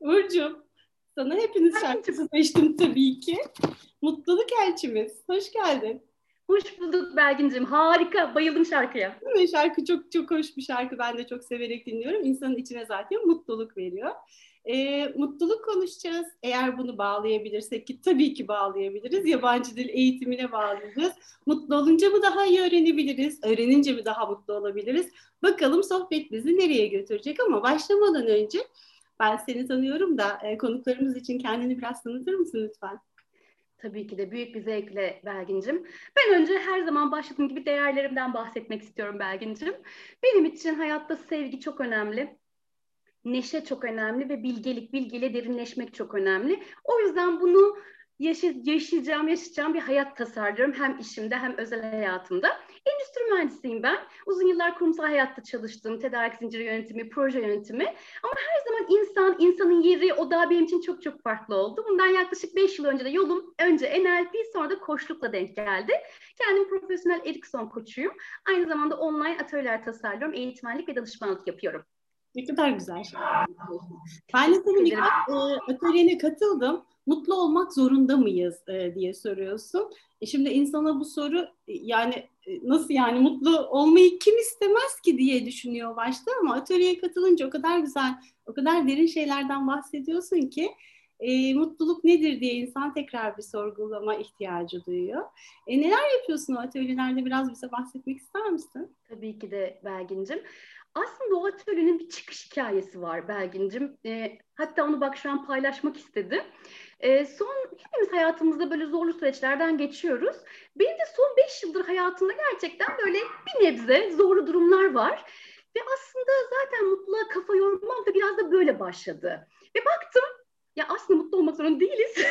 Uğur'cum sana hepiniz şarkısı seçtim tabii ki. Mutluluk elçimiz. Hoş geldin. Hoş bulduk Belgin'cim. Harika. Bayıldım şarkıya. Değil mi? Şarkı çok çok hoş bir şarkı. Ben de çok severek dinliyorum. İnsanın içine zaten mutluluk veriyor. E, mutluluk konuşacağız. Eğer bunu bağlayabilirsek ki tabii ki bağlayabiliriz. Yabancı dil eğitimine bağlayacağız. Mutlu olunca mı daha iyi öğrenebiliriz? Öğrenince mi daha mutlu olabiliriz? Bakalım sohbet bizi nereye götürecek ama başlamadan önce ben seni tanıyorum da e, konuklarımız için kendini biraz tanıtır mısın lütfen? Tabii ki de büyük bir zevkle Belgin'cim. Ben önce her zaman başladığım gibi değerlerimden bahsetmek istiyorum Belgin'cim. Benim için hayatta sevgi çok önemli. Neşe çok önemli ve bilgelik, bilgiyle derinleşmek çok önemli. O yüzden bunu yaşayacağım, yaşayacağım bir hayat tasarlıyorum hem işimde hem özel hayatımda. Endüstri mühendisiyim ben. Uzun yıllar kurumsal hayatta çalıştım. Tedarik zinciri yönetimi, proje yönetimi. Ama her zaman insan, insanın yeri, o da benim için çok çok farklı oldu. Bundan yaklaşık 5 yıl önce de yolum önce NLP sonra da koçlukla denk geldi. Kendim profesyonel Erikson koçuyum. Aynı zamanda online atölyeler tasarlıyorum. Eğitmenlik ve danışmanlık yapıyorum. Ne kadar güzel. Ben de senin birkaç e, atölyene katıldım. Mutlu olmak zorunda mıyız e, diye soruyorsun. E şimdi insana bu soru yani nasıl yani mutlu olmayı kim istemez ki diye düşünüyor başta ama atölyeye katılınca o kadar güzel, o kadar derin şeylerden bahsediyorsun ki e, mutluluk nedir diye insan tekrar bir sorgulama ihtiyacı duyuyor. E, neler yapıyorsun o atölyelerde biraz bize bahsetmek ister misin? Tabii ki de Belgin'cim. Aslında o atölyenin bir çıkış hikayesi var Belgin'cim. E, hatta onu bak şu an paylaşmak istedim. E, son hepimiz hayatımızda böyle zorlu süreçlerden geçiyoruz. Benim de son beş yıldır hayatımda gerçekten böyle bir nebze zorlu durumlar var. Ve aslında zaten mutluluğa kafa yormam da biraz da böyle başladı. Ve baktım ya aslında mutlu olmak zorunda değiliz.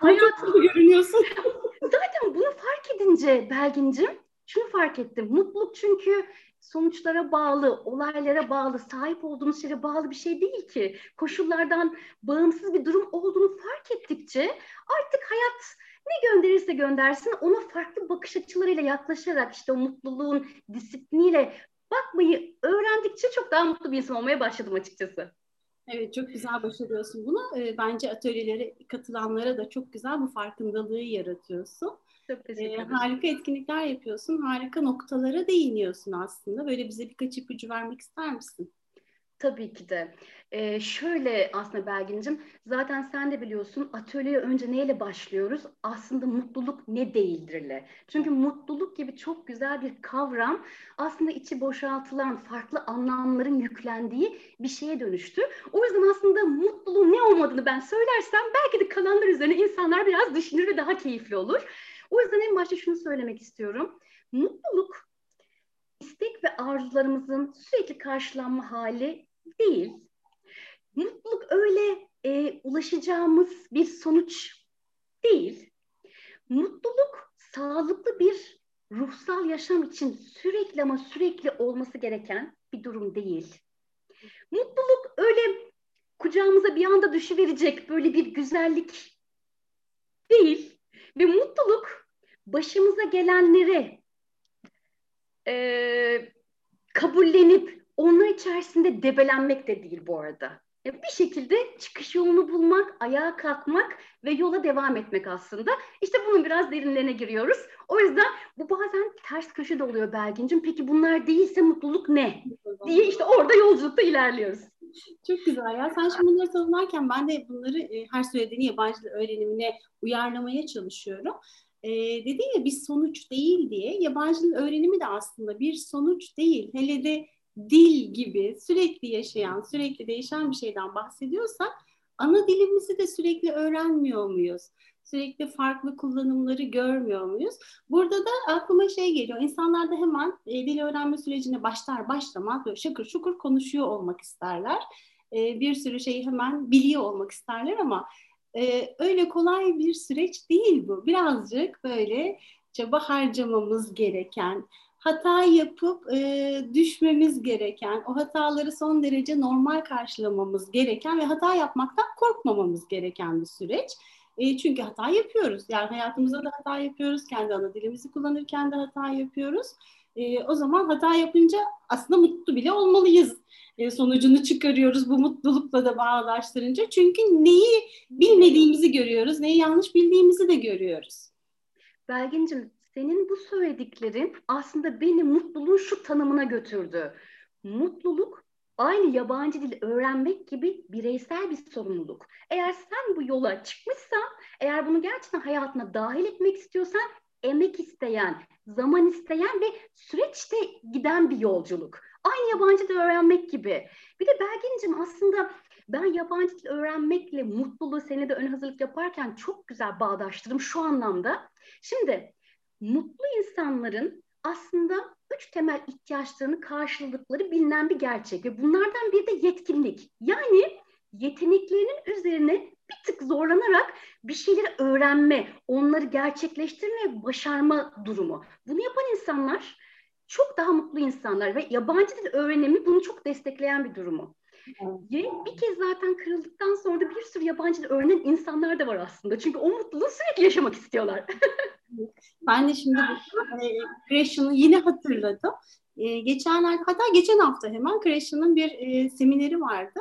Hayatımda görünüyorsun. zaten bunu fark edince Belgin'cim şunu fark ettim. Mutluluk çünkü sonuçlara bağlı, olaylara bağlı, sahip olduğumuz şeye bağlı bir şey değil ki. Koşullardan bağımsız bir durum olduğunu fark ettikçe artık hayat ne gönderirse göndersin ona farklı bakış açılarıyla yaklaşarak işte o mutluluğun disipliniyle bakmayı öğrendikçe çok daha mutlu bir insan olmaya başladım açıkçası. Evet çok güzel başarıyorsun bunu. bence atölyelere katılanlara da çok güzel bu farkındalığı yaratıyorsun. Çok teşekkür ederim. E, harika etkinlikler yapıyorsun. Harika noktalara değiniyorsun aslında. Böyle bize birkaç ipucu vermek ister misin? Tabii ki de. Ee, şöyle aslında Belgin'cim, zaten sen de biliyorsun atölyeye önce neyle başlıyoruz? Aslında mutluluk ne değildirle. Çünkü mutluluk gibi çok güzel bir kavram aslında içi boşaltılan farklı anlamların yüklendiği bir şeye dönüştü. O yüzden aslında mutluluğun ne olmadığını ben söylersem belki de kalanlar üzerine insanlar biraz düşünür ve daha keyifli olur. O yüzden en başta şunu söylemek istiyorum. Mutluluk istek ve arzularımızın sürekli karşılanma hali değil. Mutluluk öyle e, ulaşacağımız bir sonuç değil. Mutluluk sağlıklı bir ruhsal yaşam için sürekli ama sürekli olması gereken bir durum değil. Mutluluk öyle kucağımıza bir anda düşüverecek böyle bir güzellik değil. Ve mutluluk başımıza gelenleri e, kabullenip onlar içerisinde debelenmek de değil bu arada. E, bir şekilde çıkış yolunu bulmak, ayağa kalkmak ve yola devam etmek aslında. İşte bunun biraz derinlerine giriyoruz. O yüzden bu bazen ters köşe de oluyor Belgin'cim. Peki bunlar değilse mutluluk ne? diye işte orada yolculukta ilerliyoruz. Çok güzel ya. Sen şimdi bunları tanımlarken ben de bunları e, her söylediğini yabancı öğrenimine uyarlamaya çalışıyorum. E, dediğin ya bir sonuç değil diye yabancı öğrenimi de aslında bir sonuç değil. Hele de dil gibi sürekli yaşayan, sürekli değişen bir şeyden bahsediyorsak ana dilimizi de sürekli öğrenmiyor muyuz? Sürekli farklı kullanımları görmüyor muyuz? Burada da aklıma şey geliyor. İnsanlar da hemen e, dil öğrenme sürecine başlar başlamaz böyle şakır şukur konuşuyor olmak isterler. E, bir sürü şeyi hemen biliyor olmak isterler ama e, öyle kolay bir süreç değil bu. Birazcık böyle çaba harcamamız gereken, hata yapıp e, düşmemiz gereken, o hataları son derece normal karşılamamız gereken ve hata yapmaktan korkmamamız gereken bir süreç. E, çünkü hata yapıyoruz. Yani hayatımızda da hata yapıyoruz. Kendi ana dilimizi kullanırken de hata yapıyoruz. E, o zaman hata yapınca aslında mutlu bile olmalıyız. E, sonucunu çıkarıyoruz bu mutlulukla da bağdaştırınca. Çünkü neyi bilmediğimizi görüyoruz, neyi yanlış bildiğimizi de görüyoruz. Belgin'cim senin bu söylediklerin aslında beni mutluluğun şu tanımına götürdü. Mutluluk aynı yabancı dil öğrenmek gibi bireysel bir sorumluluk. Eğer sen bu yola çıkmışsan, eğer bunu gerçekten hayatına dahil etmek istiyorsan emek isteyen, zaman isteyen ve süreçte giden bir yolculuk. Aynı yabancı dil öğrenmek gibi. Bir de Belgin'cim aslında ben yabancı dil öğrenmekle mutluluğu seni de ön hazırlık yaparken çok güzel bağdaştırdım şu anlamda. Şimdi mutlu insanların aslında üç temel ihtiyaçlarını karşıladıkları bilinen bir gerçek ve bunlardan biri de yetkinlik. Yani yeteneklerinin üzerine bir tık zorlanarak bir şeyleri öğrenme, onları gerçekleştirme, başarma durumu. Bunu yapan insanlar çok daha mutlu insanlar ve yabancı dil öğrenimi bunu çok destekleyen bir durumu. Ve bir kez zaten kırıldıktan sonra da bir sürü yabancı dil öğrenen insanlar da var aslında. Çünkü o mutluluğu sürekli yaşamak istiyorlar. ben de şimdi bu e, Creation'ı yine hatırladım. E, geçenlerde hatta geçen hafta hemen Creation'ın bir e, semineri vardı.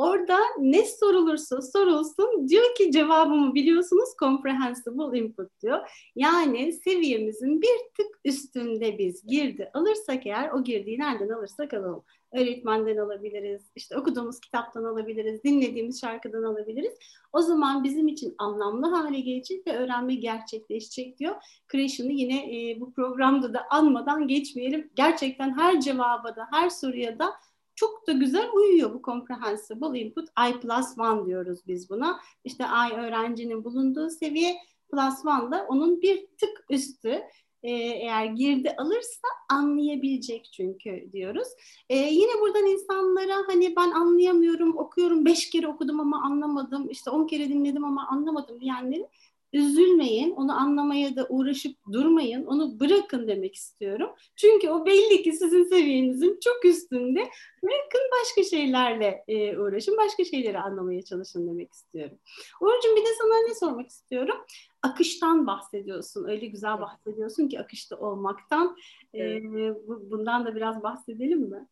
Orada ne sorulursa sorulsun diyor ki cevabımı biliyorsunuz comprehensible input diyor. Yani seviyemizin bir tık üstünde biz girdi alırsak eğer o girdiği nereden alırsak alalım. Öğretmenden alabiliriz, işte okuduğumuz kitaptan alabiliriz, dinlediğimiz şarkıdan alabiliriz. O zaman bizim için anlamlı hale gelecek ve öğrenme gerçekleşecek diyor. Creation'ı yine e, bu programda da anmadan geçmeyelim. Gerçekten her cevaba da, her soruya da çok da güzel uyuyor bu comprehensible input. I plus one diyoruz biz buna. İşte I öğrencinin bulunduğu seviye plus one da onun bir tık üstü. Ee, eğer girdi alırsa anlayabilecek çünkü diyoruz. Ee, yine buradan insanlara hani ben anlayamıyorum, okuyorum, beş kere okudum ama anlamadım, işte on kere dinledim ama anlamadım diyenlerin üzülmeyin, onu anlamaya da uğraşıp durmayın, onu bırakın demek istiyorum. Çünkü o belli ki sizin seviyenizin çok üstünde. Bırakın başka şeylerle e, uğraşın, başka şeyleri anlamaya çalışın demek istiyorum. Uğurcuğum bir de sana ne sormak istiyorum? Akıştan bahsediyorsun, öyle güzel bahsediyorsun ki akışta olmaktan. Evet. E, bundan da biraz bahsedelim mi?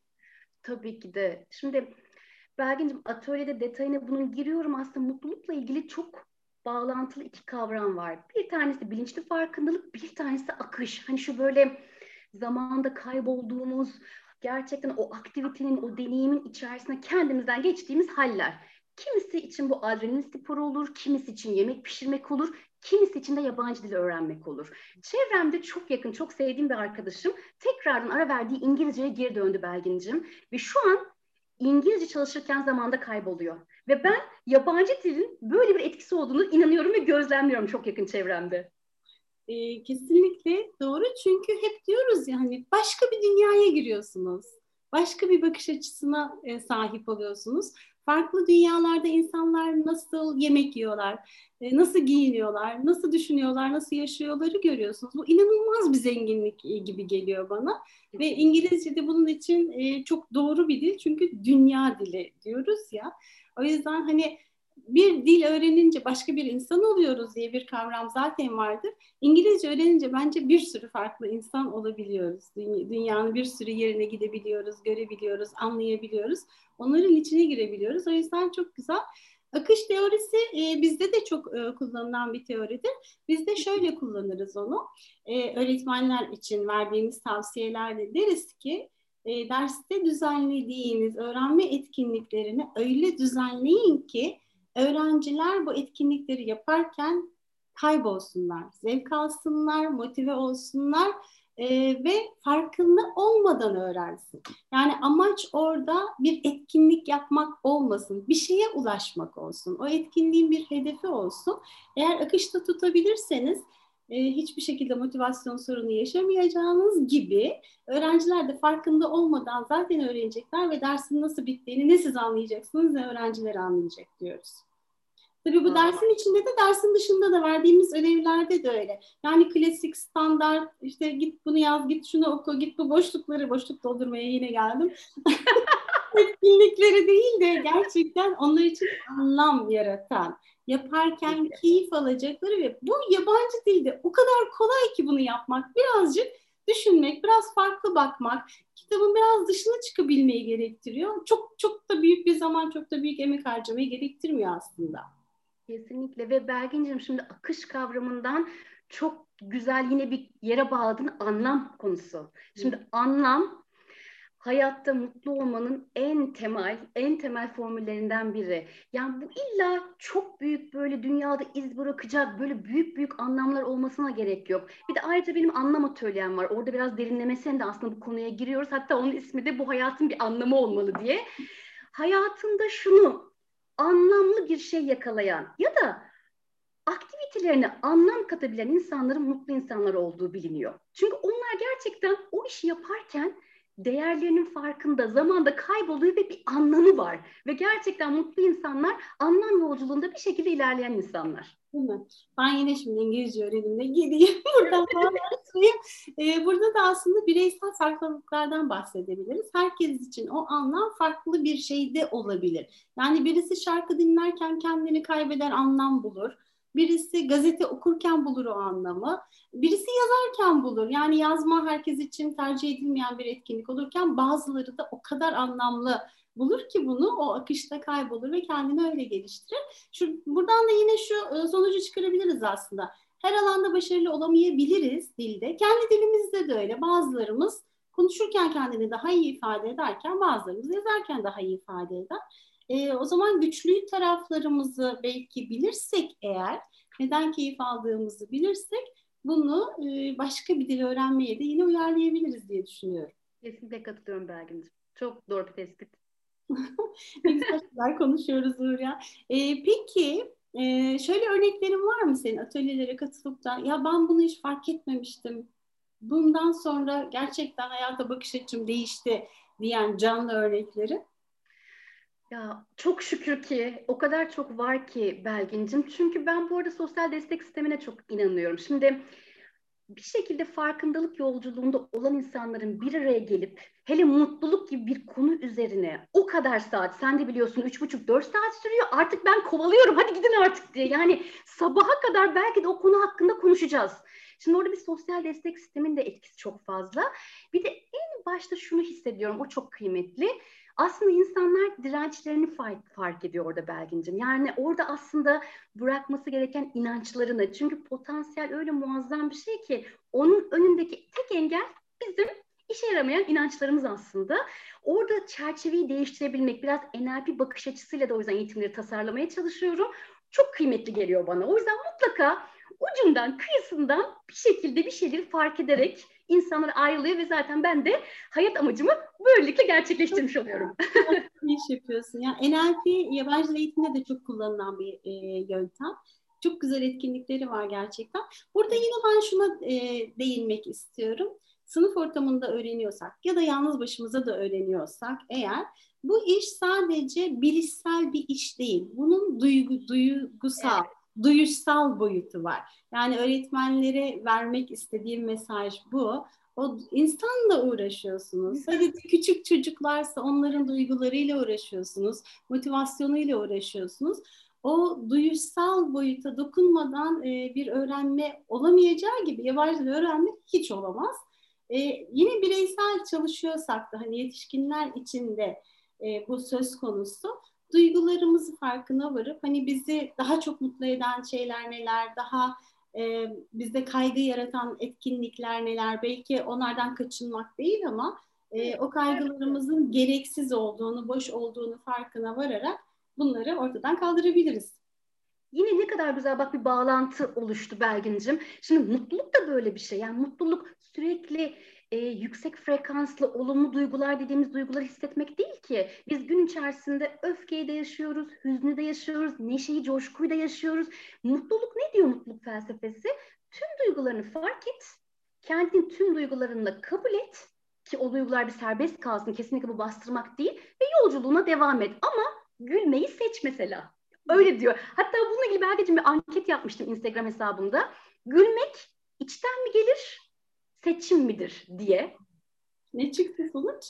Tabii ki de. Şimdi Belgin'cim atölyede detayına bunun giriyorum aslında mutlulukla ilgili çok bağlantılı iki kavram var. Bir tanesi bilinçli farkındalık, bir tanesi akış. Hani şu böyle zamanda kaybolduğumuz, gerçekten o aktivitenin, o deneyimin içerisinde kendimizden geçtiğimiz haller. Kimisi için bu adrenalin sporu olur, kimisi için yemek pişirmek olur, kimisi için de yabancı dil öğrenmek olur. Çevremde çok yakın, çok sevdiğim bir arkadaşım tekrardan ara verdiği İngilizceye geri döndü Belgin'cim. Ve şu an İngilizce çalışırken zamanda kayboluyor. Ve ben yabancı dilin böyle bir etkisi olduğunu inanıyorum ve gözlemliyorum çok yakın çevremde. E, kesinlikle doğru çünkü hep diyoruz ya hani başka bir dünyaya giriyorsunuz. Başka bir bakış açısına e, sahip oluyorsunuz farklı dünyalarda insanlar nasıl yemek yiyorlar, e, nasıl giyiniyorlar, nasıl düşünüyorlar, nasıl yaşıyorları görüyorsunuz. Bu inanılmaz bir zenginlik e, gibi geliyor bana. Ve İngilizce de bunun için e, çok doğru bir dil çünkü dünya dili diyoruz ya. O yüzden hani bir dil öğrenince başka bir insan oluyoruz diye bir kavram zaten vardır. İngilizce öğrenince bence bir sürü farklı insan olabiliyoruz. Dünyanın bir sürü yerine gidebiliyoruz, görebiliyoruz, anlayabiliyoruz. Onların içine girebiliyoruz. O yüzden çok güzel. Akış teorisi e, bizde de çok e, kullanılan bir teoridir. Biz de şöyle kullanırız onu. E, öğretmenler için verdiğimiz tavsiyelerde deriz ki e, derste düzenlediğiniz öğrenme etkinliklerini öyle düzenleyin ki öğrenciler bu etkinlikleri yaparken kaybolsunlar, zevk alsınlar, motive olsunlar e, ve farkında olmadan öğrensin. Yani amaç orada bir etkinlik yapmak olmasın, bir şeye ulaşmak olsun. O etkinliğin bir hedefi olsun. Eğer akışta tutabilirseniz hiçbir şekilde motivasyon sorunu yaşamayacağınız gibi öğrenciler de farkında olmadan zaten öğrenecekler ve dersin nasıl bittiğini ne siz anlayacaksınız ne öğrenciler anlayacak diyoruz. Tabii bu dersin içinde de dersin dışında da verdiğimiz ödevlerde de öyle. Yani klasik standart işte git bunu yaz, git şunu oku, git bu boşlukları, boşluk doldurmaya yine geldim. Etkinlikleri değil de gerçekten onlar için anlam yaratan, yaparken keyif alacakları ve bu yabancı dilde o kadar kolay ki bunu yapmak. Birazcık düşünmek, biraz farklı bakmak, kitabın biraz dışına çıkabilmeyi gerektiriyor. Çok çok da büyük bir zaman, çok da büyük emek harcamayı gerektirmiyor aslında. Kesinlikle ve Belgin'cim şimdi akış kavramından çok güzel yine bir yere bağladın anlam konusu. Şimdi anlam hayatta mutlu olmanın en temel, en temel formüllerinden biri. Yani bu illa çok büyük böyle dünyada iz bırakacak böyle büyük büyük anlamlar olmasına gerek yok. Bir de ayrıca benim anlam atölyem var. Orada biraz derinlemesine de aslında bu konuya giriyoruz. Hatta onun ismi de bu hayatın bir anlamı olmalı diye. Hayatında şunu anlamlı bir şey yakalayan ya da aktivitelerine anlam katabilen insanların mutlu insanlar olduğu biliniyor. Çünkü onlar gerçekten o işi yaparken değerlerinin farkında, zamanda kayboluyor ve bir anlamı var. Ve gerçekten mutlu insanlar anlam yolculuğunda bir şekilde ilerleyen insanlar. Değil mi? Ben yine şimdi İngilizce öğrenimine gireyim. Buradan. Ee, burada da aslında bireysel farklılıklardan bahsedebiliriz. Herkes için o anlam farklı bir şeyde olabilir. Yani birisi şarkı dinlerken kendini kaybeder anlam bulur. Birisi gazete okurken bulur o anlamı. Birisi yazarken bulur. Yani yazma herkes için tercih edilmeyen bir etkinlik olurken bazıları da o kadar anlamlı bulur ki bunu o akışta kaybolur ve kendini öyle geliştirir. Şu, buradan da yine şu e, sonucu çıkarabiliriz aslında. Her alanda başarılı olamayabiliriz dilde. Kendi dilimizde de öyle. Bazılarımız konuşurken kendini daha iyi ifade ederken bazılarımız yazarken daha iyi ifade eder. E, o zaman güçlü taraflarımızı belki bilirsek eğer, neden keyif aldığımızı bilirsek bunu e, başka bir dil öğrenmeye de yine uyarlayabiliriz diye düşünüyorum. Kesinlikle katılıyorum Belgin'ciğim. Çok doğru bir tespit. ne güzel şeyler konuşuyoruz Hürya. E, peki e, şöyle örneklerin var mı senin atölyelere katılıp da ya ben bunu hiç fark etmemiştim. Bundan sonra gerçekten hayata bakış açım değişti diyen canlı örnekleri? Ya çok şükür ki o kadar çok var ki Belgin'cim. Çünkü ben bu arada sosyal destek sistemine çok inanıyorum. Şimdi bir şekilde farkındalık yolculuğunda olan insanların bir araya gelip hele mutluluk gibi bir konu üzerine o kadar saat sen de biliyorsun üç buçuk dört saat sürüyor artık ben kovalıyorum hadi gidin artık diye yani sabaha kadar belki de o konu hakkında konuşacağız. Şimdi orada bir sosyal destek sistemin de etkisi çok fazla. Bir de en başta şunu hissediyorum o çok kıymetli aslında insanlar dirençlerini fark, ediyor orada Belgin'cim. Yani orada aslında bırakması gereken inançlarını. Çünkü potansiyel öyle muazzam bir şey ki onun önündeki tek engel bizim işe yaramayan inançlarımız aslında. Orada çerçeveyi değiştirebilmek, biraz NLP bakış açısıyla da o yüzden eğitimleri tasarlamaya çalışıyorum. Çok kıymetli geliyor bana. O yüzden mutlaka ucundan, kıyısından bir şekilde bir şeyleri fark ederek insanlar ayrılıyor ve zaten ben de hayat amacımı böylelikle gerçekleştirmiş oluyorum. İyi iş yapıyorsun. Ya NLP yabancı eğitimde de çok kullanılan bir e, yöntem. Çok güzel etkinlikleri var gerçekten. Burada yine ben şuna e, değinmek istiyorum. Sınıf ortamında öğreniyorsak ya da yalnız başımıza da öğreniyorsak eğer bu iş sadece bilişsel bir iş değil. Bunun duygu, duygusal, evet duyuşsal boyutu var. Yani öğretmenlere vermek istediğim mesaj bu. O insanla uğraşıyorsunuz. Hadi küçük çocuklarsa onların duygularıyla uğraşıyorsunuz, motivasyonuyla uğraşıyorsunuz. O duyuşsal boyuta dokunmadan e, bir öğrenme olamayacağı gibi yabancı öğrenme hiç olamaz. E, yine bireysel çalışıyorsak da hani yetişkinler içinde e, bu söz konusu duygularımızı farkına varıp hani bizi daha çok mutlu eden şeyler neler, daha e, bizde kaygı yaratan etkinlikler neler, belki onlardan kaçınmak değil ama e, o kaygılarımızın gereksiz olduğunu, boş olduğunu farkına vararak bunları ortadan kaldırabiliriz. Yine ne kadar güzel bak bir bağlantı oluştu Belgin'cim. Şimdi mutluluk da böyle bir şey. Yani mutluluk sürekli e, yüksek frekanslı olumlu duygular dediğimiz duyguları hissetmek değil ki. Biz gün içerisinde öfkeyi de yaşıyoruz, hüznü de yaşıyoruz, neşeyi, coşkuyu da yaşıyoruz. Mutluluk ne diyor mutluluk felsefesi? Tüm duygularını fark et, kendin tüm duygularını kabul et ki o duygular bir serbest kalsın. Kesinlikle bu bastırmak değil ve yolculuğuna devam et. Ama gülmeyi seç mesela. Öyle diyor. Hatta bununla ilgili Belgeciğim bir anket yapmıştım Instagram hesabımda. Gülmek içten mi gelir, seçim midir diye. Ne çıktı sonuç?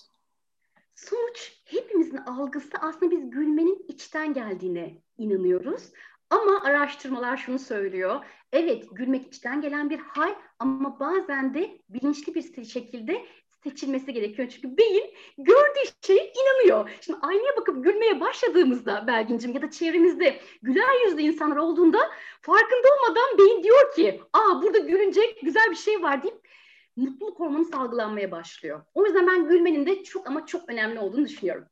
Sonuç hepimizin algısı aslında biz gülmenin içten geldiğine inanıyoruz. Ama araştırmalar şunu söylüyor. Evet gülmek içten gelen bir hal ama bazen de bilinçli bir şekilde seçilmesi gerekiyor. Çünkü beyin gördüğü şeye inanıyor. Şimdi aynaya bakıp gülmeye başladığımızda Belgin'cim ya da çevremizde güler yüzlü insanlar olduğunda farkında olmadan beyin diyor ki aa burada gülünecek güzel bir şey var deyip mutluluk hormonu salgılanmaya başlıyor. O yüzden ben gülmenin de çok ama çok önemli olduğunu düşünüyorum.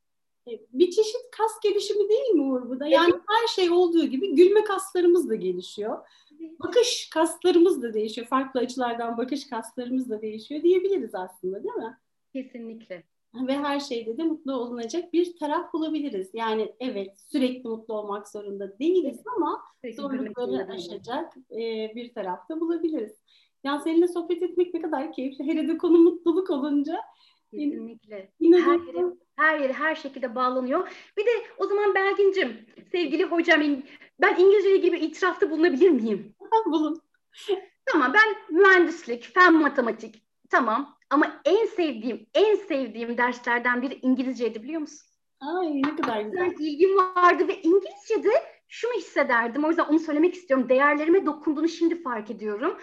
E, bir çeşit kas gelişimi değil mi Uğur bu da? Yani evet. her şey olduğu gibi gülme kaslarımız da gelişiyor. Bakış kaslarımız da değişiyor. Farklı açılardan bakış kaslarımız da değişiyor diyebiliriz aslında değil mi? Kesinlikle. Ve her şeyde de mutlu olunacak bir taraf bulabiliriz. Yani evet sürekli mutlu olmak zorunda değiliz ama zorlukları aşacak e, bir tarafta bulabiliriz. Yani seninle sohbet etmek ne kadar keyifli. Hele de konu mutluluk olunca. Kesinlikle. Her yere, her yere her şekilde bağlanıyor. Bir de o zaman Belgin'cim, sevgili hocam ben İngilizce ile ilgili bir itirafta bulunabilir miyim? Bulun. Tamam ben mühendislik, fen matematik tamam ama en sevdiğim, en sevdiğim derslerden biri İngilizceydi biliyor musun? Ay ne kadar güzel. ilgim vardı ve İngilizce'de şunu hissederdim. O yüzden onu söylemek istiyorum. Değerlerime dokunduğunu şimdi fark ediyorum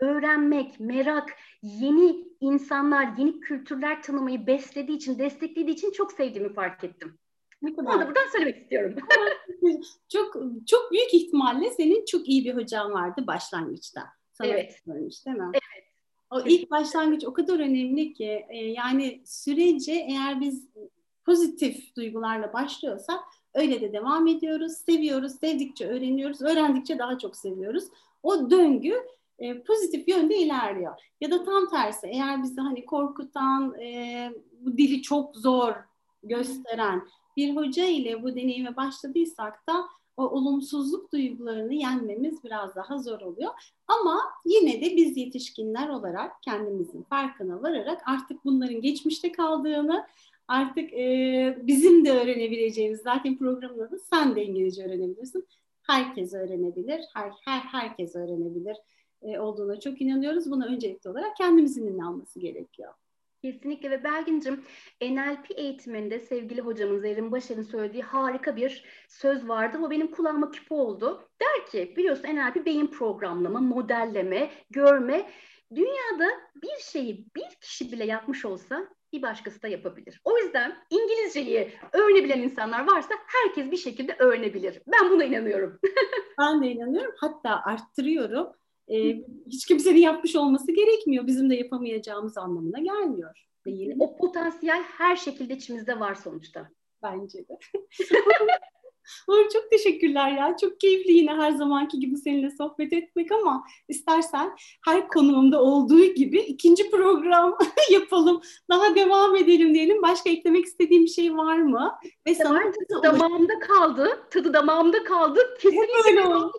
öğrenmek, merak, yeni insanlar, yeni kültürler tanımayı beslediği için, desteklediği için çok sevdiğimi fark ettim. Ne kadar? Onu da buradan söylemek istiyorum. çok çok büyük ihtimalle senin çok iyi bir hocan vardı başlangıçta. Sana evet. Söylemiş, değil mi? Evet. O ilk başlangıç o kadar önemli ki e, yani sürece eğer biz pozitif duygularla başlıyorsak öyle de devam ediyoruz, seviyoruz, sevdikçe öğreniyoruz, öğrendikçe daha çok seviyoruz. O döngü e, pozitif yönde ilerliyor. Ya da tam tersi eğer bizi hani korkutan, e, bu dili çok zor gösteren bir hoca ile bu deneyime başladıysak da o olumsuzluk duygularını yenmemiz biraz daha zor oluyor. Ama yine de biz yetişkinler olarak kendimizin farkına vararak artık bunların geçmişte kaldığını, artık e, bizim de öğrenebileceğimiz zaten programın adı sen de İngilizce öğrenebilirsin. Herkes öğrenebilir, her, her herkes öğrenebilir e, olduğuna çok inanıyoruz. Buna öncelikli olarak kendimizin inanması gerekiyor. Kesinlikle ve Belgin'cim NLP eğitiminde sevgili hocamın Zerrin Başar'ın söylediği harika bir söz vardı. O benim kulağıma küpe oldu. Der ki biliyorsun NLP beyin programlama, modelleme, görme. Dünyada bir şeyi bir kişi bile yapmış olsa bir başkası da yapabilir. O yüzden İngilizceyi öğrenebilen insanlar varsa herkes bir şekilde öğrenebilir. Ben buna inanıyorum. ben de inanıyorum. Hatta arttırıyorum e, hiç kimsenin yapmış olması gerekmiyor. Bizim de yapamayacağımız anlamına gelmiyor. Değil. O potansiyel her şekilde içimizde var sonuçta. Bence de. Uğur çok teşekkürler ya. Çok keyifli yine her zamanki gibi seninle sohbet etmek ama istersen her konuğumda olduğu gibi ikinci program yapalım. Daha devam edelim diyelim. Başka eklemek istediğim bir şey var mı? Ve sana tadı damağımda kaldı. Tadı damağımda kaldı. Kesinlikle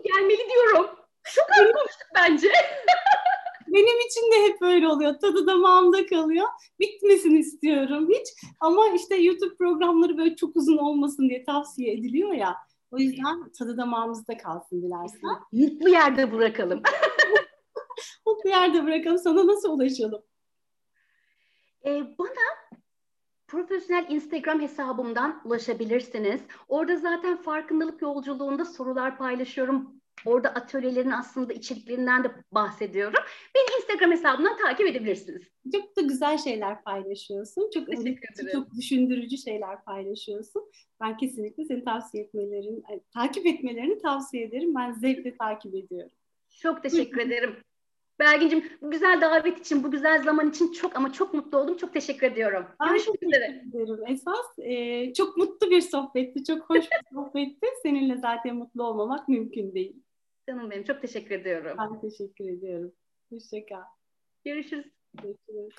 gelmeli diyorum. Çok az konuştuk bence. Benim için de hep öyle oluyor. Tadı damağımda kalıyor. Bitmesini istiyorum hiç. Ama işte YouTube programları böyle çok uzun olmasın diye tavsiye ediliyor ya. O yüzden tadı damağımızda kalsın dilersen. Mutlu yerde bırakalım. Mutlu yerde bırakalım. Sana nasıl ulaşalım? Ee, bana profesyonel Instagram hesabımdan ulaşabilirsiniz. Orada zaten farkındalık yolculuğunda sorular paylaşıyorum. Orada atölyelerin aslında içeriklerinden de bahsediyorum. Beni Instagram hesabından takip edebilirsiniz. Çok da güzel şeyler paylaşıyorsun. Çok çok düşündürücü şeyler paylaşıyorsun. Ben kesinlikle seni tavsiye etmelerini, takip etmelerini tavsiye ederim. Ben zevkle takip ediyorum. Çok teşekkür ederim. Belgin'cim bu güzel davet için, bu güzel zaman için çok ama çok mutlu oldum. Çok teşekkür ediyorum. Görüşmek üzere. ederim. Esas e, çok mutlu bir sohbetti, çok hoş bir sohbetti. Seninle zaten mutlu olmamak mümkün değil. Canım benim çok teşekkür ediyorum. Ben teşekkür ediyorum. Hoşçakal. Görüşürüz. Görüşürüz.